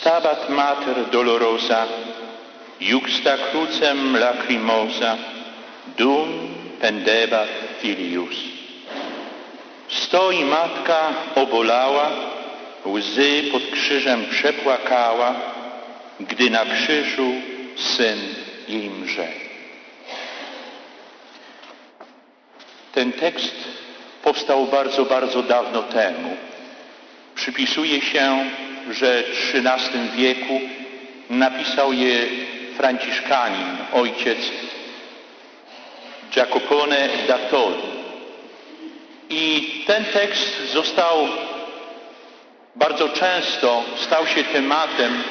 Stabat mater dolorosa, juxta crucem lacrimosa, dum pendebat filius. Stoi matka obolała, łzy pod krzyżem przepłakała, gdy na krzyżu syn jej mrze. Ten tekst powstał bardzo, bardzo dawno temu. Przypisuje się, że w XIII wieku napisał je franciszkanin, ojciec Giacopone da Todi. I ten tekst został bardzo często, stał się tematem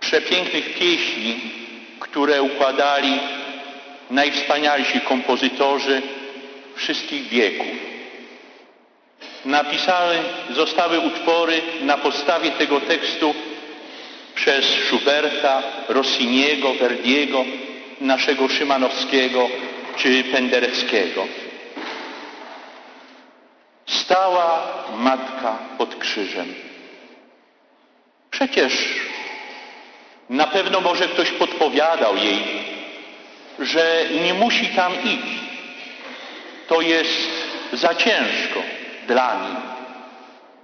przepięknych pieśni, które układali najwspanialsi kompozytorzy wszystkich wieków. Napisane zostały utwory na podstawie tego tekstu przez Schuberta, Rossiniego, Verdiego, naszego Szymanowskiego czy Pendereckiego. Stała matka pod krzyżem. Przecież na pewno może ktoś podpowiadał jej, że nie musi tam iść. To jest za ciężko dla.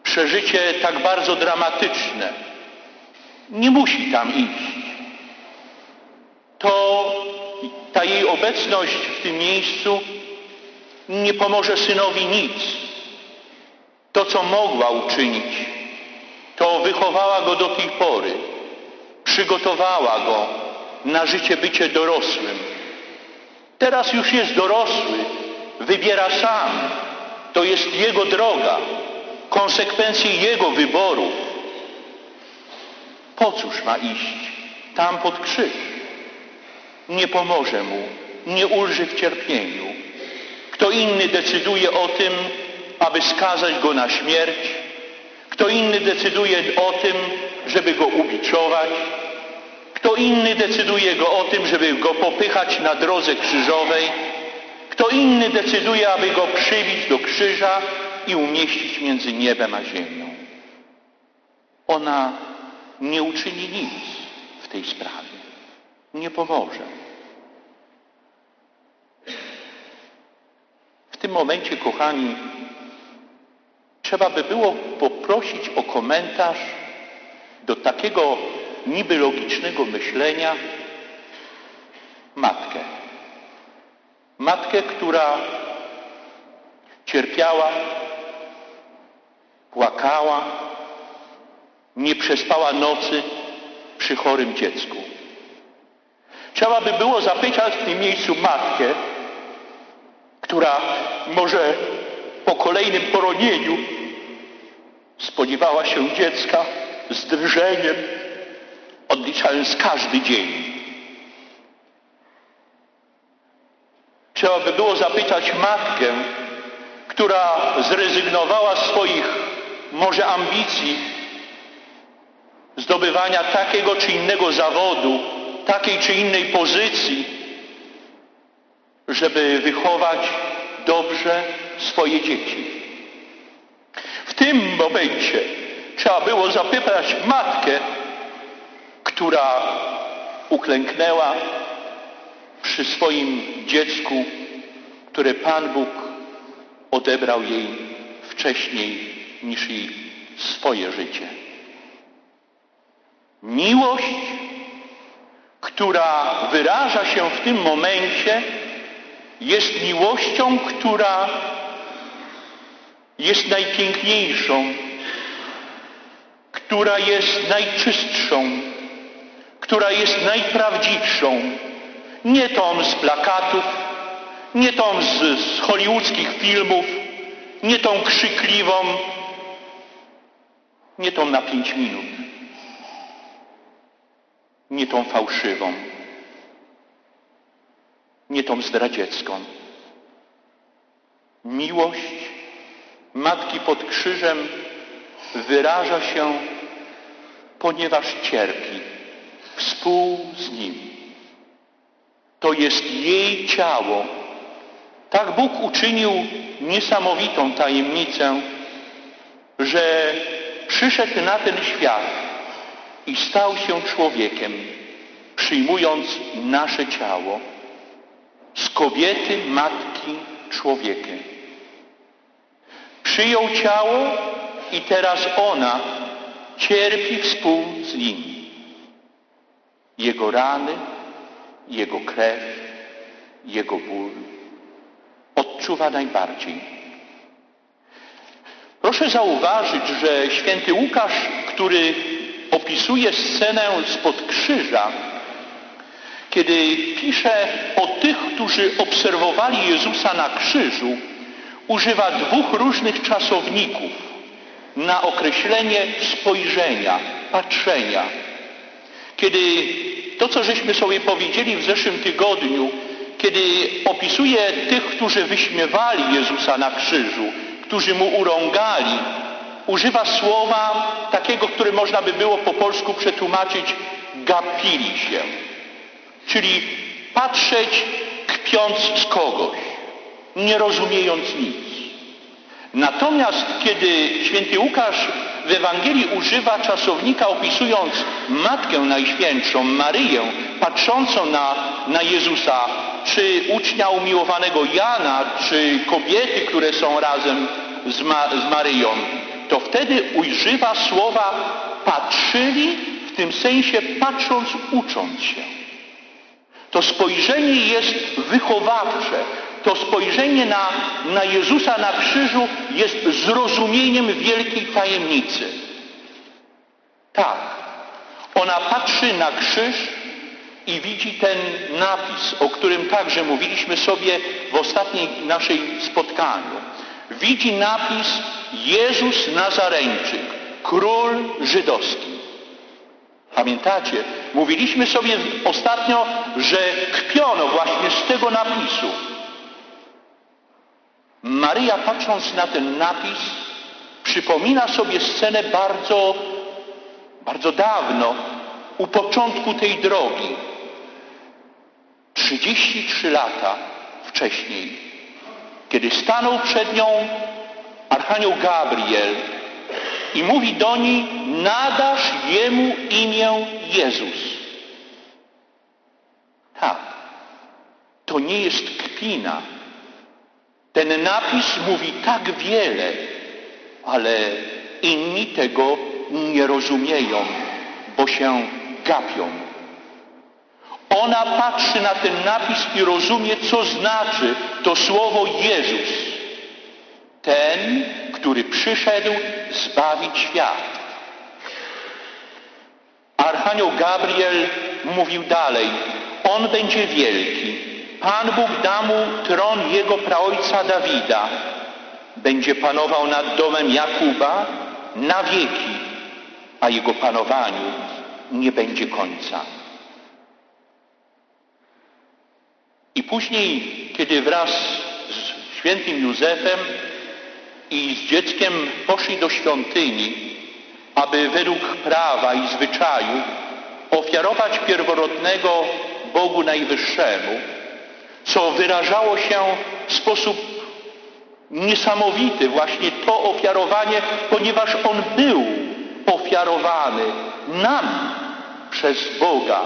Przeżycie tak bardzo dramatyczne. Nie musi tam iść. To ta jej obecność w tym miejscu nie pomoże synowi nic. To, co mogła uczynić, to wychowała go do tej pory, przygotowała go na życie bycie dorosłym. Teraz już jest dorosły, wybiera sam. To jest jego droga, konsekwencje jego wyborów. Po cóż ma iść tam pod krzyż? Nie pomoże mu, nie ulży w cierpieniu. Kto inny decyduje o tym, aby skazać go na śmierć. Kto inny decyduje o tym, żeby go ubiczować. Kto inny decyduje go o tym, żeby go popychać na drodze krzyżowej. Kto inny decyduje, aby go przybić do krzyża i umieścić między niebem a ziemią. Ona nie uczyni nic w tej sprawie. Nie pomoże. W tym momencie, kochani, trzeba by było poprosić o komentarz do takiego niby logicznego myślenia matkę. Matkę, która cierpiała, płakała, nie przespała nocy przy chorym dziecku. Trzeba by było zapytać w tym miejscu matkę, która może po kolejnym poronieniu spodziewała się dziecka z drżeniem, odliczając każdy dzień. Trzeba by było zapytać matkę, która zrezygnowała z swoich może ambicji zdobywania takiego czy innego zawodu, takiej czy innej pozycji, żeby wychować dobrze swoje dzieci. W tym momencie trzeba było zapytać matkę, która uklęknęła przy swoim dziecku, które Pan Bóg odebrał jej wcześniej niż jej swoje życie. Miłość, która wyraża się w tym momencie, jest miłością, która jest najpiękniejszą, która jest najczystszą, która jest najprawdziwszą. Nie tą z plakatów, nie tą z, z hollywoodzkich filmów, nie tą krzykliwą, nie tą na pięć minut, nie tą fałszywą, nie tą zdradziecką. Miłość Matki pod krzyżem wyraża się, ponieważ cierpi współ z Nim. To jest jej ciało. Tak Bóg uczynił niesamowitą tajemnicę, że przyszedł na ten świat i stał się człowiekiem, przyjmując nasze ciało z kobiety, matki, człowiekiem. Przyjął ciało i teraz ona cierpi współ z nim. Jego rany, jego krew, jego ból odczuwa najbardziej. Proszę zauważyć, że święty Łukasz, który opisuje scenę spod krzyża, kiedy pisze o tych, którzy obserwowali Jezusa na krzyżu, używa dwóch różnych czasowników na określenie spojrzenia, patrzenia. Kiedy to, co żeśmy sobie powiedzieli w zeszłym tygodniu, kiedy opisuje tych, którzy wyśmiewali Jezusa na krzyżu, którzy mu urągali, używa słowa takiego, które można by było po polsku przetłumaczyć gapili się. Czyli patrzeć kpiąc z kogoś, nie rozumiejąc nic. Natomiast kiedy święty Łukasz w Ewangelii używa czasownika opisując Matkę Najświętszą, Maryję, patrzącą na, na Jezusa, czy ucznia umiłowanego Jana, czy kobiety, które są razem z, Ma z Maryją, to wtedy używa słowa patrzyli, w tym sensie patrząc, ucząc się. To spojrzenie jest wychowawcze. To spojrzenie na, na Jezusa na krzyżu jest zrozumieniem wielkiej tajemnicy. Tak. Ona patrzy na krzyż i widzi ten napis, o którym także mówiliśmy sobie w ostatniej naszej spotkaniu. Widzi napis Jezus Nazareńczyk, król żydowski. Pamiętacie? Mówiliśmy sobie ostatnio, że kpiono właśnie z tego napisu. Maryja patrząc na ten napis przypomina sobie scenę bardzo, bardzo dawno, u początku tej drogi. 33 lata wcześniej, kiedy stanął przed nią Archanioł Gabriel i mówi do niej, nadasz jemu imię Jezus. Tak, to nie jest kpina. Ten napis mówi tak wiele, ale inni tego nie rozumieją, bo się gapią. Ona patrzy na ten napis i rozumie, co znaczy to słowo Jezus. Ten, który przyszedł zbawić świat. Archanioł Gabriel mówił dalej, on będzie wielki. Pan Bóg da mu tron jego praojca Dawida. Będzie panował nad domem Jakuba na wieki, a jego panowaniu nie będzie końca. I później, kiedy wraz z świętym Józefem i z dzieckiem poszli do świątyni, aby według prawa i zwyczaju ofiarować pierworodnego Bogu Najwyższemu, co wyrażało się w sposób niesamowity, właśnie to ofiarowanie, ponieważ On był ofiarowany nam przez Boga.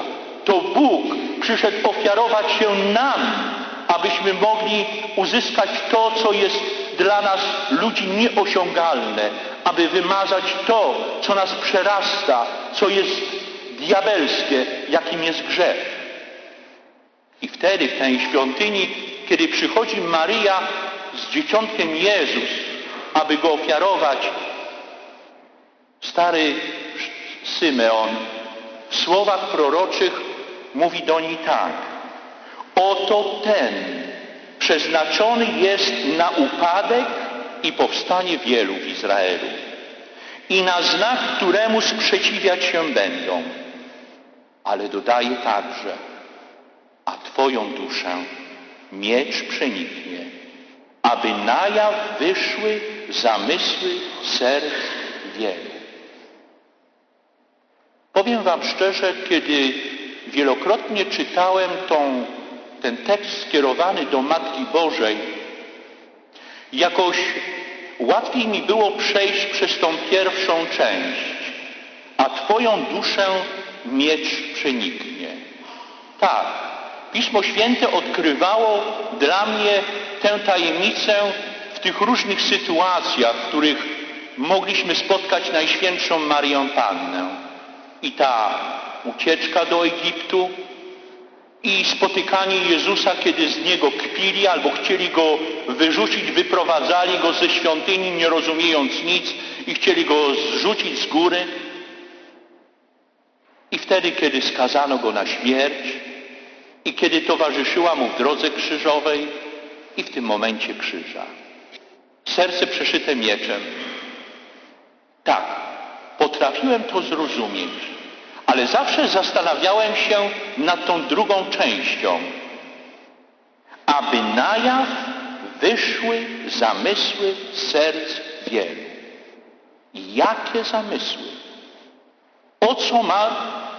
To Bóg przyszedł ofiarować się nam, abyśmy mogli uzyskać to, co jest dla nas ludzi nieosiągalne, aby wymazać to, co nas przerasta, co jest diabelskie, jakim jest grzech. I wtedy w tej świątyni, kiedy przychodzi Maryja z dzieciątkiem Jezus, aby go ofiarować, stary Symeon w słowach proroczych mówi do niej tak. Oto ten przeznaczony jest na upadek i powstanie wielu w Izraelu i na znak, któremu sprzeciwiać się będą. Ale dodaje także, a Twoją duszę miecz przeniknie, aby na jaw wyszły zamysły serc wielu. Powiem Wam szczerze, kiedy wielokrotnie czytałem tą, ten tekst skierowany do Matki Bożej, jakoś łatwiej mi było przejść przez tą pierwszą część. A Twoją duszę miecz przeniknie. Tak, Pismo Święte odkrywało dla mnie tę tajemnicę w tych różnych sytuacjach, w których mogliśmy spotkać Najświętszą Marię Pannę. I ta ucieczka do Egiptu, i spotykanie Jezusa, kiedy z Niego kpili albo chcieli Go wyrzucić, wyprowadzali Go ze świątyni, nie rozumiejąc nic i chcieli Go zrzucić z góry. I wtedy, kiedy skazano Go na śmierć i kiedy towarzyszyła Mu w drodze krzyżowej i w tym momencie krzyża. Serce przeszyte mieczem. Tak, potrafiłem to zrozumieć ale zawsze zastanawiałem się nad tą drugą częścią. Aby na jaw wyszły zamysły serc wielu. Jakie zamysły? O co ma,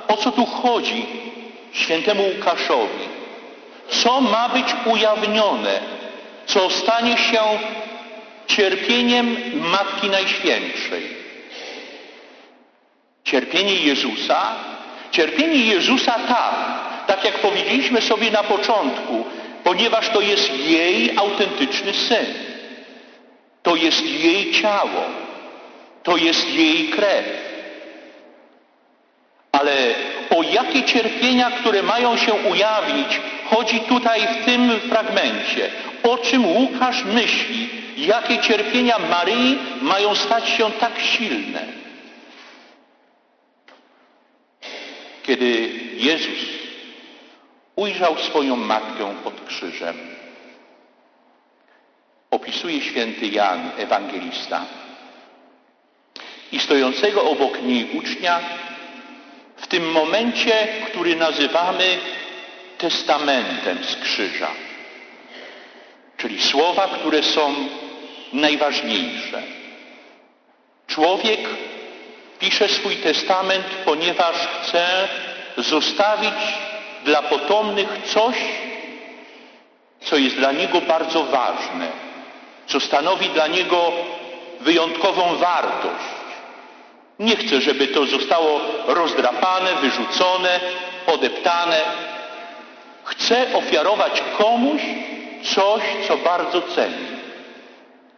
o co tu chodzi świętemu Łukaszowi? Co ma być ujawnione? Co stanie się cierpieniem Matki Najświętszej? Cierpienie Jezusa? Cierpienie Jezusa tak, tak jak powiedzieliśmy sobie na początku, ponieważ to jest jej autentyczny syn. To jest jej ciało. To jest jej krew. Ale o jakie cierpienia, które mają się ujawnić, chodzi tutaj w tym fragmencie. O czym Łukasz myśli? Jakie cierpienia Maryi mają stać się tak silne? Kiedy Jezus ujrzał swoją matkę pod krzyżem, opisuje święty Jan, ewangelista, i stojącego obok niej ucznia, w tym momencie, który nazywamy testamentem z krzyża, czyli słowa, które są najważniejsze. Człowiek Pisze swój testament, ponieważ chce zostawić dla potomnych coś, co jest dla niego bardzo ważne, co stanowi dla niego wyjątkową wartość. Nie chce, żeby to zostało rozdrapane, wyrzucone, podeptane. Chce ofiarować komuś coś, co bardzo ceni.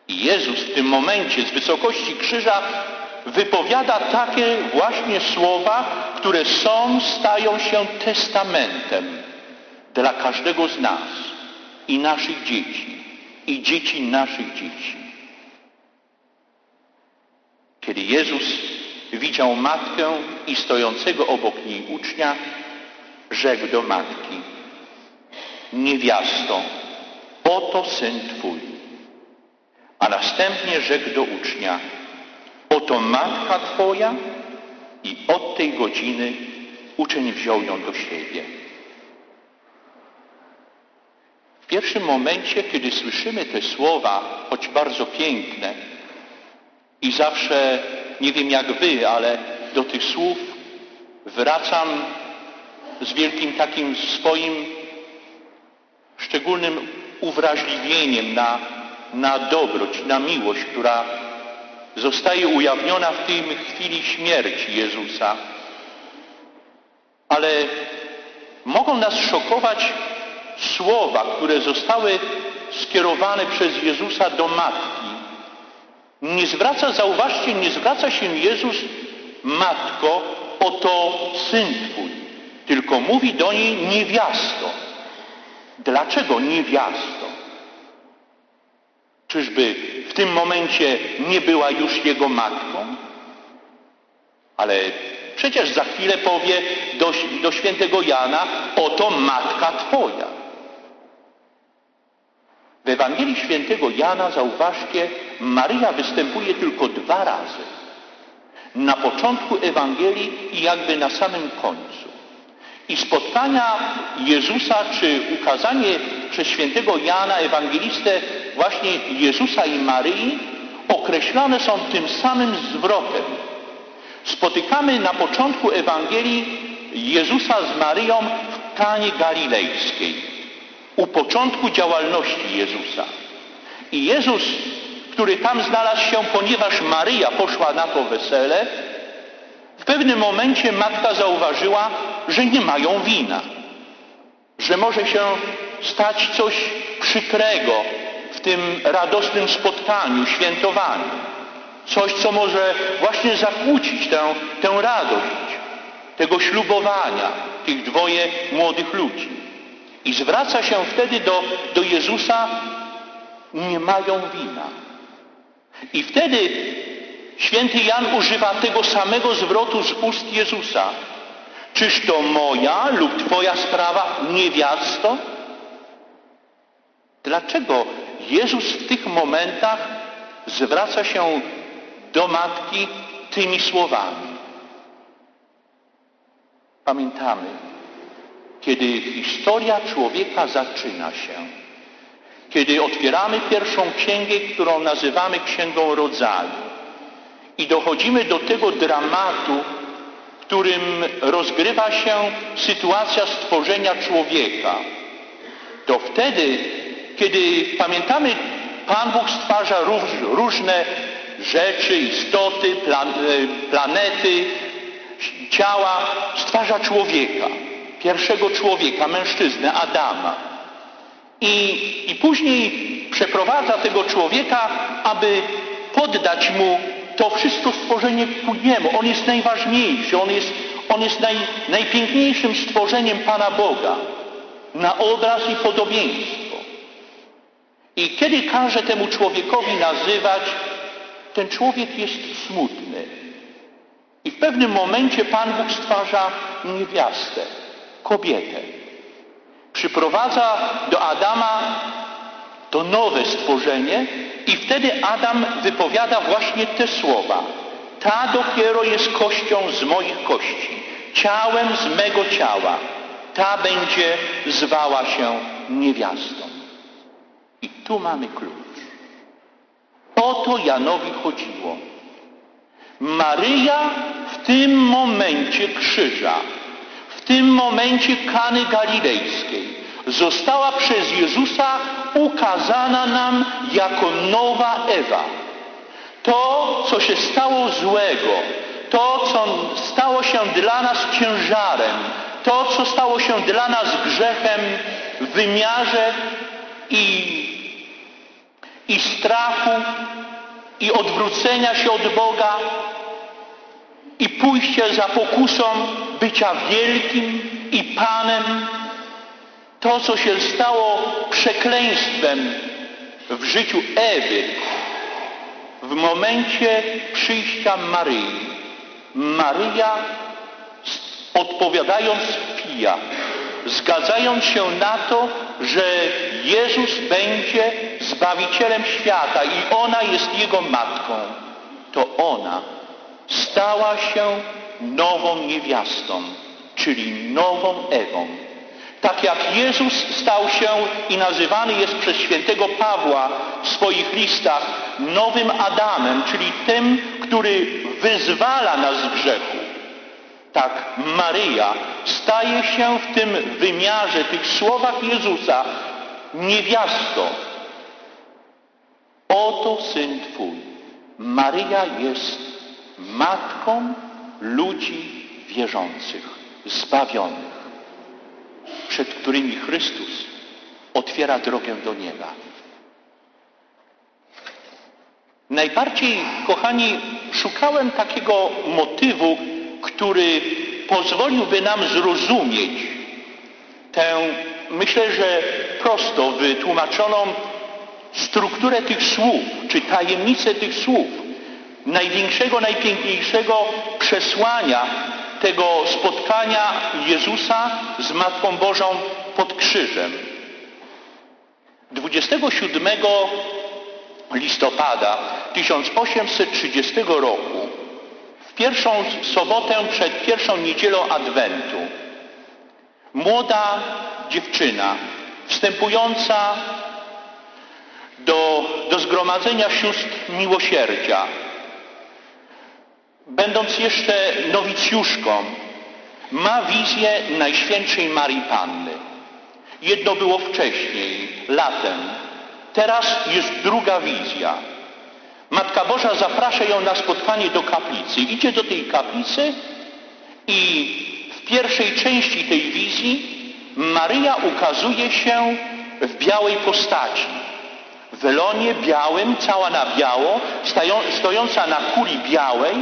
I Jezus w tym momencie z wysokości krzyża wypowiada takie właśnie słowa, które są, stają się testamentem dla każdego z nas i naszych dzieci, i dzieci naszych dzieci. Kiedy Jezus widział matkę i stojącego obok niej ucznia, rzekł do matki, niewiasto, oto syn Twój. A następnie rzekł do ucznia, Oto matka Twoja i od tej godziny uczeń wziął ją do siebie. W pierwszym momencie, kiedy słyszymy te słowa, choć bardzo piękne, i zawsze, nie wiem jak wy, ale do tych słów wracam z wielkim takim swoim szczególnym uwrażliwieniem na, na dobroć, na miłość, która zostaje ujawniona w tej chwili śmierci Jezusa. Ale mogą nas szokować słowa, które zostały skierowane przez Jezusa do matki. Nie zwraca, zauważcie, nie zwraca się Jezus, matko, oto syn Twój, tylko mówi do niej niewiasto. Dlaczego niewiasto? Czyżby w tym momencie nie była już jego matką? Ale przecież za chwilę powie do, do świętego Jana, oto matka Twoja. W Ewangelii świętego Jana, zauważcie, Maryja występuje tylko dwa razy. Na początku Ewangelii i jakby na samym końcu. I spotkania Jezusa, czy ukazanie przez świętego Jana, ewangelistę, właśnie Jezusa i Maryi, określone są tym samym zwrotem. Spotykamy na początku Ewangelii Jezusa z Maryją w Kanie Galilejskiej, u początku działalności Jezusa. I Jezus, który tam znalazł się, ponieważ Maryja poszła na to wesele, w pewnym momencie matka zauważyła, że nie mają wina, że może się stać coś przykrego w tym radosnym spotkaniu, świętowaniu. Coś, co może właśnie zakłócić tę, tę radość tego ślubowania tych dwoje młodych ludzi. I zwraca się wtedy do, do Jezusa, nie mają wina. I wtedy święty Jan używa tego samego zwrotu z ust Jezusa. Czyż to moja lub Twoja sprawa, niewiasto? Dlaczego Jezus w tych momentach zwraca się do matki tymi słowami? Pamiętamy, kiedy historia człowieka zaczyna się, kiedy otwieramy pierwszą księgę, którą nazywamy Księgą Rodzaju i dochodzimy do tego dramatu, w którym rozgrywa się sytuacja stworzenia człowieka, to wtedy, kiedy pamiętamy, Pan Bóg stwarza róż, różne rzeczy, istoty, e, planety, ciała, stwarza człowieka, pierwszego człowieka, mężczyznę, Adama. I, I później przeprowadza tego człowieka, aby poddać mu to wszystko stworzenie ku niemu. On jest najważniejszy, on jest, on jest naj, najpiękniejszym stworzeniem Pana Boga na obraz i podobieństwo. I kiedy każe temu człowiekowi nazywać, ten człowiek jest smutny. I w pewnym momencie Pan Bóg stwarza niewiastę, kobietę. Przyprowadza do Adama to nowe stworzenie i wtedy Adam wypowiada właśnie te słowa. Ta dopiero jest kością z moich kości, ciałem z mego ciała. Ta będzie zwała się niewiastą. I tu mamy klucz. O to Janowi chodziło. Maryja w tym momencie krzyża, w tym momencie Kany Galilejskiej została przez Jezusa ukazana nam jako nowa Ewa. To, co się stało złego, to, co stało się dla nas ciężarem, to, co stało się dla nas grzechem w wymiarze i, i strachu, i odwrócenia się od Boga, i pójście za pokusą bycia wielkim i Panem, to, co się stało przekleństwem w życiu Ewy w momencie przyjścia Maryi. Maryja odpowiadając pija, zgadzając się na to, że Jezus będzie Zbawicielem świata i ona jest Jego matką, to ona stała się nową niewiastą, czyli nową Ewą. Tak jak Jezus stał się i nazywany jest przez świętego Pawła w swoich listach nowym Adamem, czyli tym, który wyzwala nas z grzechu. Tak Maryja staje się w tym wymiarze, tych słowach Jezusa niewiastą. Oto Syn Twój. Maryja jest matką ludzi wierzących, zbawionych, przed którymi Chrystus otwiera drogę do nieba. Najbardziej, kochani, szukałem takiego motywu, który pozwoliłby nam zrozumieć tę, myślę, że prosto wytłumaczoną strukturę tych słów, czy tajemnicę tych słów, największego, najpiękniejszego przesłania tego spotkania Jezusa z Matką Bożą pod krzyżem. 27 listopada 1830 roku, w pierwszą sobotę przed pierwszą niedzielą Adwentu, młoda dziewczyna wstępująca do, do zgromadzenia sióstr miłosierdzia, będąc jeszcze nowicjuszką, ma wizję Najświętszej Marii Panny. Jedno było wcześniej, latem. Teraz jest druga wizja. Matka Boża zaprasza ją na spotkanie do kaplicy. Idzie do tej kaplicy I w pierwszej części tej wizji Maryja ukazuje się w białej postaci. W welonie białym, cała na biało, stojąca na kuli białej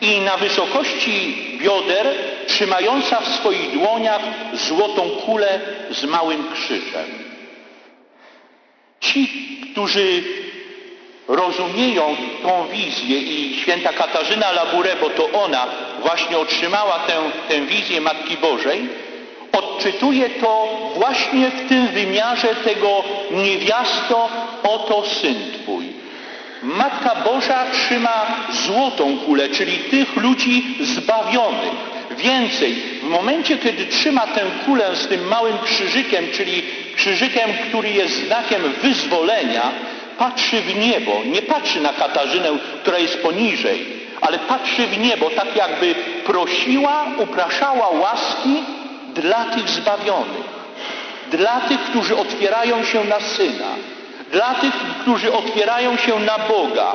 i na wysokości bioder trzymająca w swoich dłoniach złotą kulę z małym krzyżem. Ci, którzy rozumieją tą wizję i święta Katarzyna Labure, bo to ona właśnie otrzymała tę, tę wizję Matki Bożej, odczytuje to właśnie w tym wymiarze tego niewiasto, oto syn Twój. Matka Boża trzyma złotą kulę, czyli tych ludzi zbawionych. Więcej, w momencie, kiedy trzyma tę kulę z tym małym krzyżykiem, czyli krzyżykiem, który jest znakiem wyzwolenia, patrzy w niebo, nie patrzy na Katarzynę, która jest poniżej, ale patrzy w niebo, tak jakby prosiła, upraszała łaski dla tych zbawionych, dla tych, którzy otwierają się na Syna, dla tych, którzy otwierają się na Boga,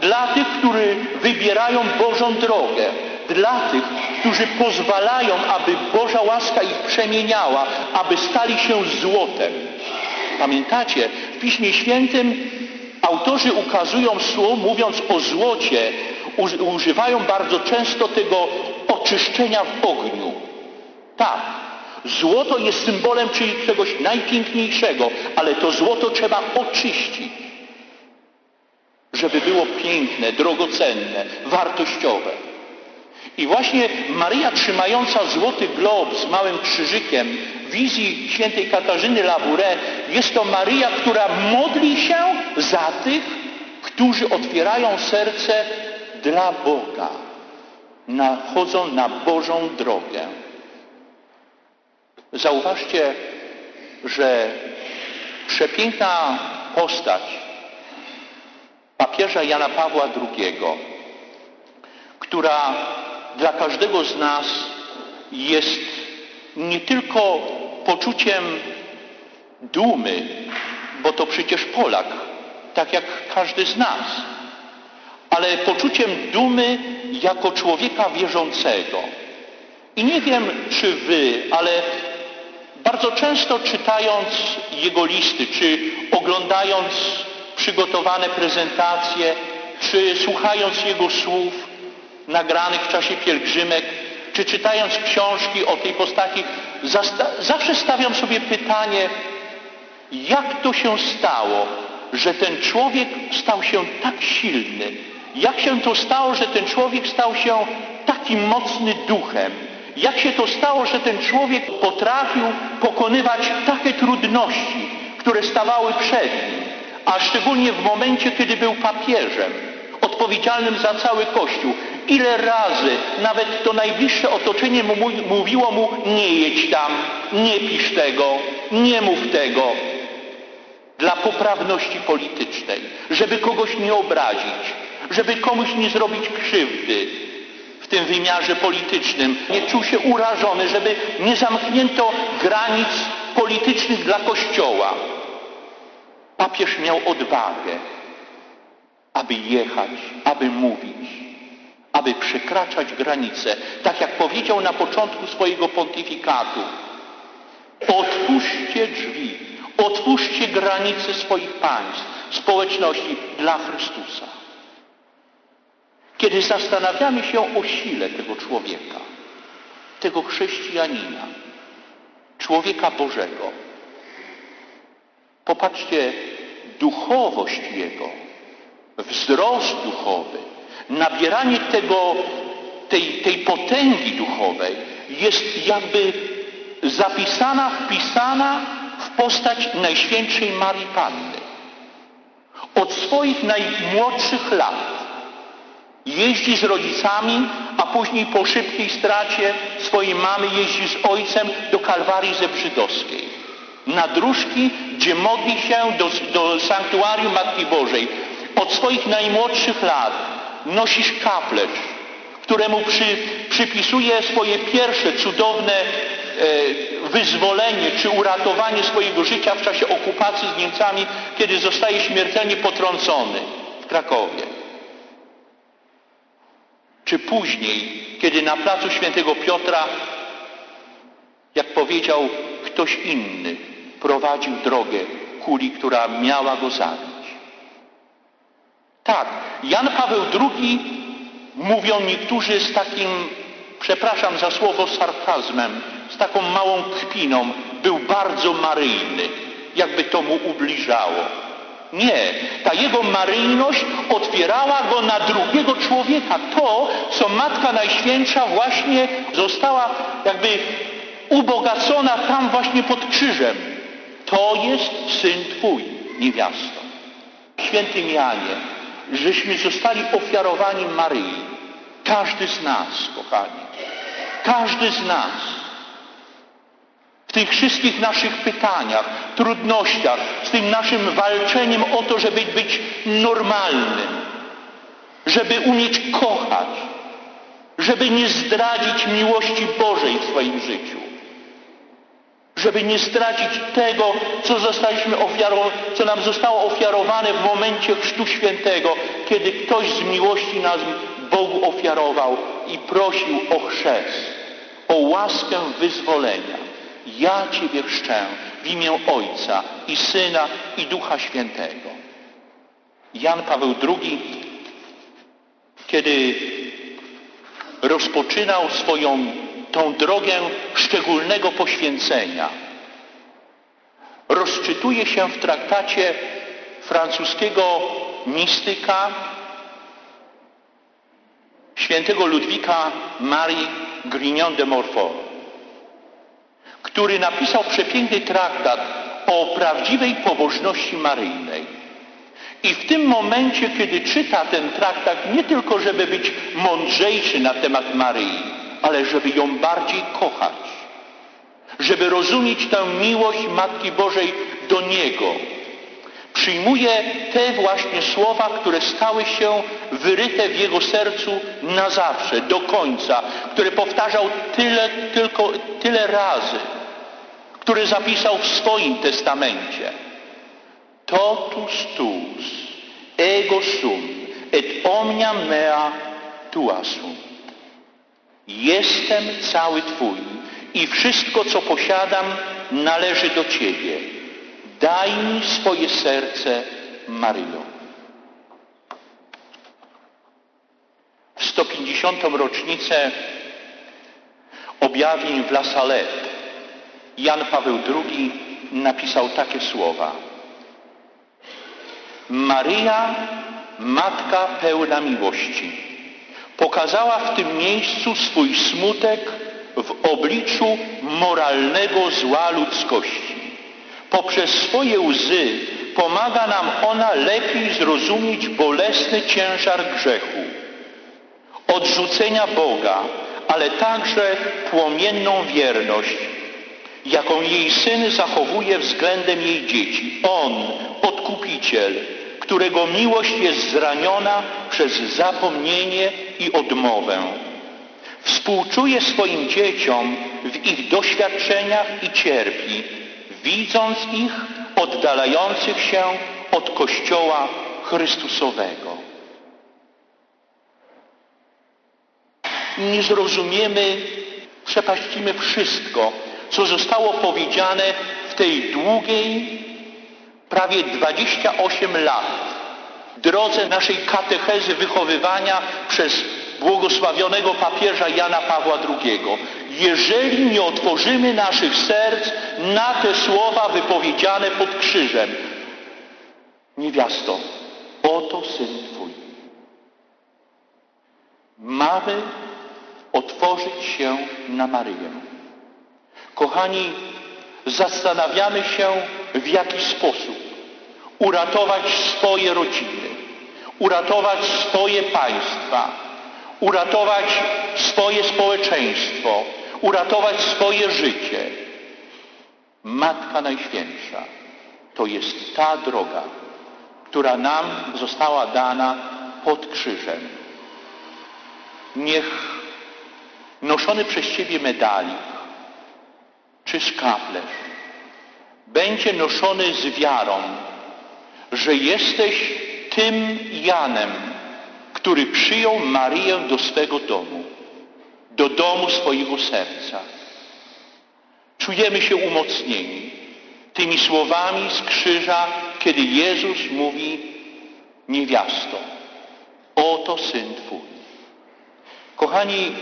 dla tych, którzy wybierają Bożą drogę, dla tych, którzy pozwalają, aby Boża łaska ich przemieniała, aby stali się złotem. Pamiętacie, w Piśmie Świętym autorzy ukazują słów, mówiąc o złocie, używają bardzo często tego oczyszczenia w ogniu. Tak, złoto jest symbolem czyli czegoś najpiękniejszego, ale to złoto trzeba oczyścić, żeby było piękne, drogocenne, wartościowe. I właśnie Maryja trzymająca złoty glob z małym krzyżykiem wizji świętej Katarzyny Labouré jest to Maryja, która modli się za tych, którzy otwierają serce dla Boga, nachodzą na Bożą drogę. Zauważcie, że przepiękna postać papieża Jana Pawła II, która dla każdego z nas jest nie tylko poczuciem dumy, bo to przecież Polak, tak jak każdy z nas, ale poczuciem dumy jako człowieka wierzącego. I nie wiem, czy wy, ale bardzo często czytając jego listy, czy oglądając przygotowane prezentacje, czy słuchając jego słów nagranych w czasie pielgrzymek, czy czytając książki o tej postaci, zawsze stawiam sobie pytanie, jak to się stało, że ten człowiek stał się tak silny? Jak się to stało, że ten człowiek stał się taki mocny duchem? Jak się to stało, że ten człowiek potrafił pokonywać takie trudności, które stawały przed nim, a szczególnie w momencie, kiedy był papieżem, odpowiedzialnym za cały Kościół. Ile razy nawet to najbliższe otoczenie mu mówiło mu nie jedź tam, nie pisz tego, nie mów tego. Dla poprawności politycznej, żeby kogoś nie obrazić, żeby komuś nie zrobić krzywdy, w tym wymiarze politycznym. Nie czuł się urażony, żeby nie zamknięto granic politycznych dla Kościoła. Papież miał odwagę, aby jechać, aby mówić, aby przekraczać granice. Tak jak powiedział na początku swojego pontyfikatu. Otwórzcie drzwi, otwórzcie granice swoich państw, społeczności dla Chrystusa. Kiedy zastanawiamy się o sile tego człowieka, tego chrześcijanina, człowieka Bożego, popatrzcie, duchowość jego, wzrost duchowy, nabieranie tego, tej, tej potęgi duchowej jest jakby zapisana, wpisana w postać Najświętszej Marii Panny. Od swoich najmłodszych lat Jeździ z rodzicami, a później po szybkiej stracie swojej mamy jeździ z ojcem do Kalwarii Zebrzydowskiej. Na dróżki, gdzie modli się do, do sanktuarium Matki Bożej. Od swoich najmłodszych lat nosisz kaplecz, któremu przy, przypisuje swoje pierwsze cudowne e, wyzwolenie czy uratowanie swojego życia w czasie okupacji z Niemcami, kiedy zostaje śmiertelnie potrącony w Krakowie czy później, kiedy na placu świętego Piotra, jak powiedział, ktoś inny prowadził drogę kuli, która miała go zabić. Tak, Jan Paweł II, mówią niektórzy z takim, przepraszam za słowo, sarkazmem, z taką małą kpiną, był bardzo maryjny, jakby to mu ubliżało. Nie, ta jego maryjność otwierała go na drugiego człowieka. To, co Matka Najświętsza właśnie została jakby ubogacona tam właśnie pod krzyżem. To jest Syn Twój, niewiasto. Świętym Janie, żeśmy zostali ofiarowani Maryi. Każdy z nas, kochani. Każdy z nas tych wszystkich naszych pytaniach, trudnościach, z tym naszym walczeniem o to, żeby być normalnym, żeby umieć kochać, żeby nie zdradzić miłości Bożej w swoim życiu, żeby nie zdradzić tego, co, zostaliśmy ofiaro, co nam zostało ofiarowane w momencie Chrztu Świętego, kiedy ktoś z miłości nas Bogu ofiarował i prosił o chrzest, o łaskę wyzwolenia. Ja Ciebie chrzczę w imię Ojca i Syna i Ducha Świętego. Jan Paweł II, kiedy rozpoczynał swoją tą drogę szczególnego poświęcenia, rozczytuje się w traktacie francuskiego mistyka świętego Ludwika Marii Grignon de Morfort który napisał przepiękny traktat o prawdziwej pobożności maryjnej. I w tym momencie, kiedy czyta ten traktat, nie tylko żeby być mądrzejszy na temat Maryi, ale żeby ją bardziej kochać, żeby rozumieć tę miłość Matki Bożej do Niego, przyjmuje te właśnie słowa, które stały się wyryte w jego sercu na zawsze, do końca, które powtarzał tyle, tylko tyle razy, który zapisał w swoim testamencie. Totus tuus, ego sum, et omnia mea tua sum. Jestem cały Twój i wszystko, co posiadam, należy do Ciebie. Daj mi swoje serce, Maryjo. W 150. rocznicę objawień w La Salette Jan Paweł II napisał takie słowa. Maryja, Matka pełna miłości, pokazała w tym miejscu swój smutek w obliczu moralnego zła ludzkości. Poprzez swoje łzy pomaga nam ona lepiej zrozumieć bolesny ciężar grzechu, odrzucenia Boga, ale także płomienną wierność jaką jej syn zachowuje względem jej dzieci. On, odkupiciel, którego miłość jest zraniona przez zapomnienie i odmowę. Współczuje swoim dzieciom w ich doświadczeniach i cierpi, widząc ich oddalających się od Kościoła Chrystusowego. Nie zrozumiemy, przepaścimy wszystko, co zostało powiedziane w tej długiej, prawie 28 lat drodze naszej katechezy wychowywania przez błogosławionego papieża Jana Pawła II. Jeżeli nie otworzymy naszych serc na te słowa wypowiedziane pod krzyżem, niewiasto, oto Syn Twój. Mamy otworzyć się na Maryję. Kochani, zastanawiamy się, w jaki sposób uratować swoje rodziny, uratować swoje państwa, uratować swoje społeczeństwo, uratować swoje życie. Matka Najświętsza to jest ta droga, która nam została dana pod krzyżem. Niech noszony przez Ciebie medalik czy szkaplerz będzie noszony z wiarą, że jesteś tym Janem, który przyjął Marię do swego domu. do domu swojego serca. Czujemy się umocnieni tymi słowami z krzyża, kiedy Jezus mówi niewiasto, oto Syn Twój. Kochani,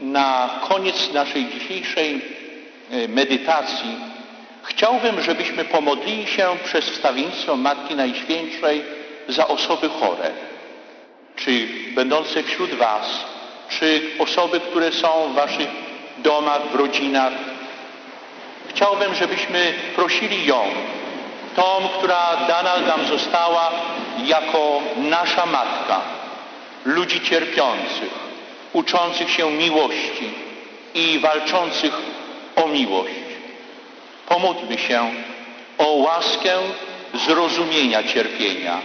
na koniec naszej dzisiejszej medytacji chciałbym, żebyśmy pomodlili się przez wstawiennictwo Matki Najświętszej za osoby chore, czy będące wśród Was, czy osoby, które są w Waszych domach, w rodzinach. Chciałbym, żebyśmy prosili ją, tą, która dana nam została jako nasza matka, ludzi cierpiących, uczących się miłości i walczących o miłość. Pomódlmy się o łaskę zrozumienia cierpienia,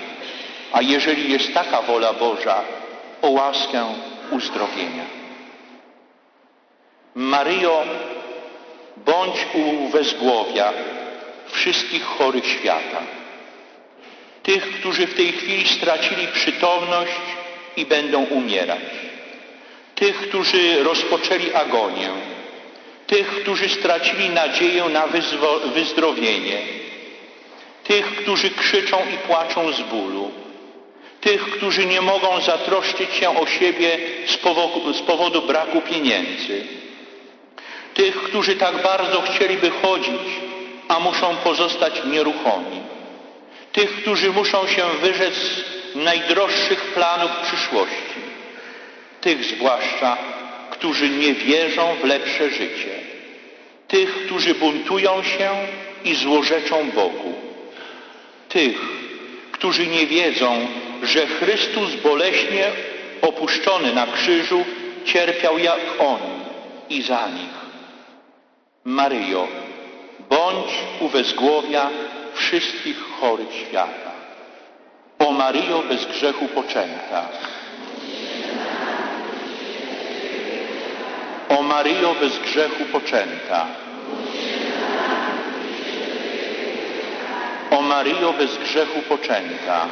a jeżeli jest taka wola Boża, o łaskę uzdrowienia. Maryjo, bądź u wezgłowia wszystkich chorych świata. Tych, którzy w tej chwili stracili przytomność i będą umierać. Tych, którzy rozpoczęli agonię. Tych, którzy stracili nadzieję na wyzdrowienie. Tych, którzy krzyczą i płaczą z bólu. Tych, którzy nie mogą zatroszczyć się o siebie z powodu, z powodu braku pieniędzy. Tych, którzy tak bardzo chcieliby chodzić, a muszą pozostać nieruchomi. Tych, którzy muszą się wyrzec najdroższych planów przyszłości. Tych zwłaszcza, którzy nie wierzą w lepsze życie. Tych, którzy buntują się i złorzeczą Bogu. Tych, którzy nie wiedzą, że Chrystus boleśnie opuszczony na krzyżu cierpiał jak oni i za nich. Maryjo, bądź u wezgłowia wszystkich chorych świata. O Maryjo bez grzechu poczęta. O Maryjo bez grzechu poczęta. O Maryjo bez grzechu poczęta.